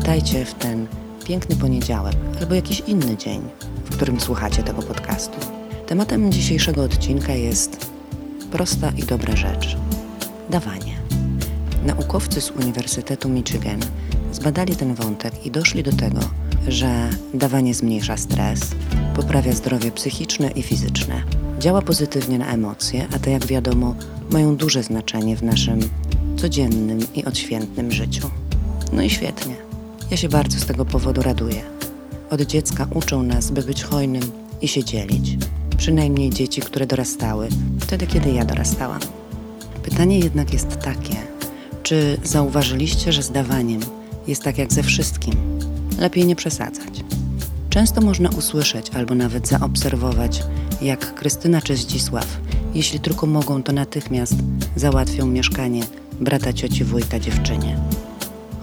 Witajcie w ten piękny poniedziałek albo jakiś inny dzień, w którym słuchacie tego podcastu. Tematem dzisiejszego odcinka jest prosta i dobra rzecz dawanie. Naukowcy z Uniwersytetu Michigan zbadali ten wątek i doszli do tego, że dawanie zmniejsza stres, poprawia zdrowie psychiczne i fizyczne, działa pozytywnie na emocje, a te, jak wiadomo, mają duże znaczenie w naszym codziennym i odświętnym życiu. No i świetnie. Ja się bardzo z tego powodu raduję. Od dziecka uczą nas, by być hojnym i się dzielić. Przynajmniej dzieci, które dorastały, wtedy kiedy ja dorastałam. Pytanie jednak jest takie, czy zauważyliście, że z dawaniem jest tak jak ze wszystkim? Lepiej nie przesadzać. Często można usłyszeć albo nawet zaobserwować, jak Krystyna czy Zdzisław, jeśli tylko mogą, to natychmiast załatwią mieszkanie brata cioci wujka dziewczynie.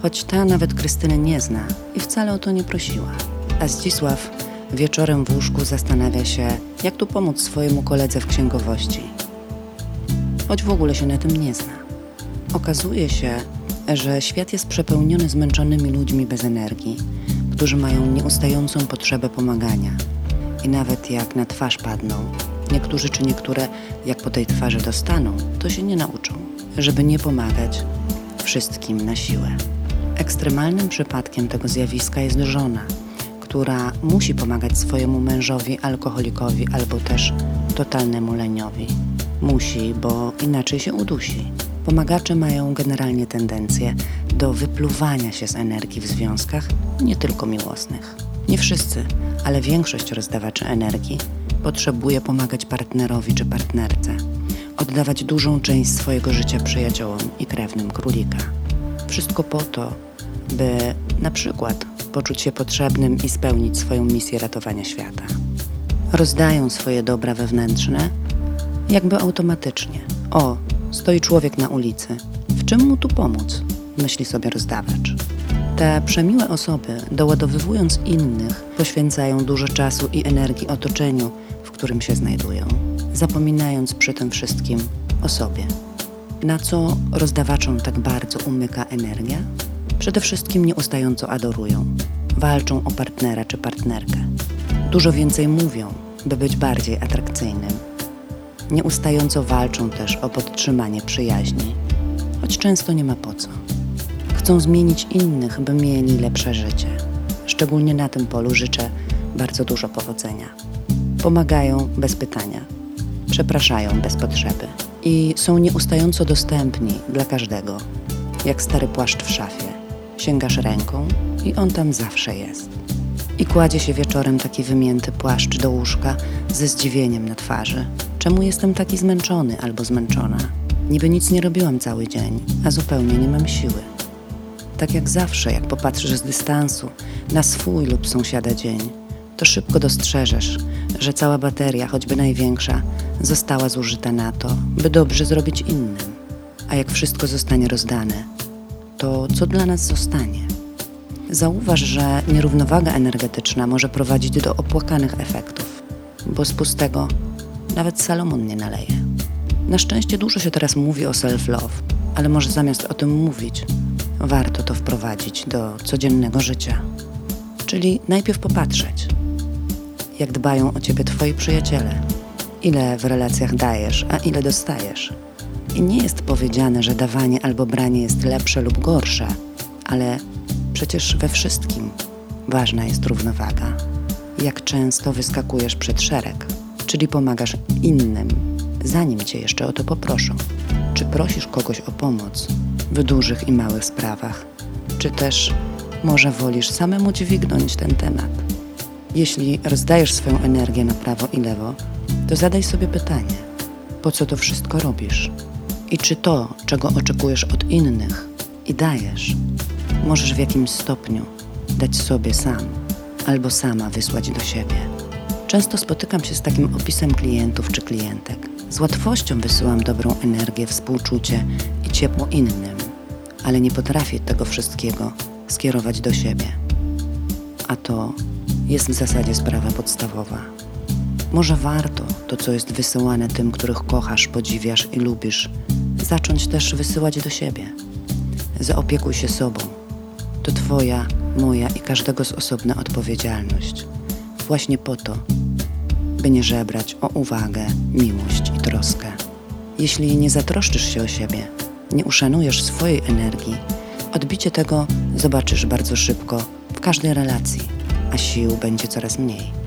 Choć ta nawet Krystyny nie zna i wcale o to nie prosiła. A Zdzisław wieczorem w łóżku zastanawia się, jak tu pomóc swojemu koledze w księgowości. Choć w ogóle się na tym nie zna. Okazuje się, że świat jest przepełniony zmęczonymi ludźmi bez energii, którzy mają nieustającą potrzebę pomagania. I nawet jak na twarz padną, niektórzy czy niektóre, jak po tej twarzy dostaną, to się nie nauczą, żeby nie pomagać wszystkim na siłę. Ekstremalnym przypadkiem tego zjawiska jest żona, która musi pomagać swojemu mężowi alkoholikowi albo też totalnemu leniowi. Musi, bo inaczej się udusi. Pomagacze mają generalnie tendencję do wypluwania się z energii w związkach, nie tylko miłosnych. Nie wszyscy, ale większość rozdawaczy energii potrzebuje pomagać partnerowi czy partnerce, oddawać dużą część swojego życia przyjaciołom i krewnym królika. Wszystko po to, by na przykład poczuć się potrzebnym i spełnić swoją misję ratowania świata. Rozdają swoje dobra wewnętrzne jakby automatycznie. O, stoi człowiek na ulicy. W czym mu tu pomóc? Myśli sobie rozdawacz. Te przemiłe osoby, doładowywując innych, poświęcają dużo czasu i energii otoczeniu, w którym się znajdują, zapominając przy tym wszystkim o sobie. Na co rozdawaczom tak bardzo umyka energia? Przede wszystkim nieustająco adorują, walczą o partnera czy partnerkę. Dużo więcej mówią, by być bardziej atrakcyjnym. Nieustająco walczą też o podtrzymanie przyjaźni, choć często nie ma po co. Chcą zmienić innych, by mieli lepsze życie. Szczególnie na tym polu życzę bardzo dużo powodzenia. Pomagają bez pytania, przepraszają bez potrzeby i są nieustająco dostępni dla każdego, jak stary płaszcz w szafie. Sięgasz ręką i on tam zawsze jest. I kładzie się wieczorem taki wymięty płaszcz do łóżka ze zdziwieniem na twarzy. Czemu jestem taki zmęczony albo zmęczona? Niby nic nie robiłam cały dzień, a zupełnie nie mam siły. Tak jak zawsze, jak popatrzysz z dystansu na swój lub sąsiada dzień, to szybko dostrzeżesz, że cała bateria, choćby największa, została zużyta na to, by dobrze zrobić innym. A jak wszystko zostanie rozdane, to co dla nas zostanie? Zauważ, że nierównowaga energetyczna może prowadzić do opłakanych efektów, bo z pustego nawet Salomon nie naleje. Na szczęście dużo się teraz mówi o self-love, ale może zamiast o tym mówić, warto to wprowadzić do codziennego życia. Czyli najpierw popatrzeć, jak dbają o ciebie twoi przyjaciele, ile w relacjach dajesz, a ile dostajesz. I nie jest powiedziane, że dawanie albo branie jest lepsze lub gorsze, ale przecież we wszystkim ważna jest równowaga. Jak często wyskakujesz przed szereg, czyli pomagasz innym, zanim cię jeszcze o to poproszą. Czy prosisz kogoś o pomoc w dużych i małych sprawach, czy też może wolisz samemu dźwignąć ten temat? Jeśli rozdajesz swoją energię na prawo i lewo, to zadaj sobie pytanie: po co to wszystko robisz? I czy to, czego oczekujesz od innych i dajesz, możesz w jakimś stopniu dać sobie sam albo sama wysłać do siebie? Często spotykam się z takim opisem klientów czy klientek. Z łatwością wysyłam dobrą energię, współczucie i ciepło innym, ale nie potrafię tego wszystkiego skierować do siebie. A to jest w zasadzie sprawa podstawowa. Może warto to, co jest wysyłane tym, których kochasz, podziwiasz i lubisz, zacząć też wysyłać do siebie. Zaopiekuj się sobą. To Twoja moja i każdego z osobna odpowiedzialność. Właśnie po to, by nie żebrać o uwagę, miłość i troskę. Jeśli nie zatroszczysz się o siebie, nie uszanujesz swojej energii, odbicie tego zobaczysz bardzo szybko w każdej relacji, a sił będzie coraz mniej.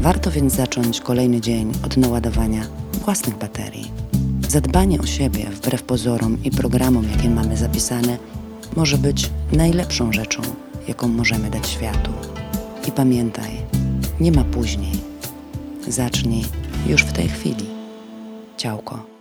Warto więc zacząć kolejny dzień od naładowania własnych baterii. Zadbanie o siebie, wbrew pozorom i programom, jakie mamy zapisane, może być najlepszą rzeczą, jaką możemy dać światu. I pamiętaj, nie ma później. Zacznij już w tej chwili. Ciałko.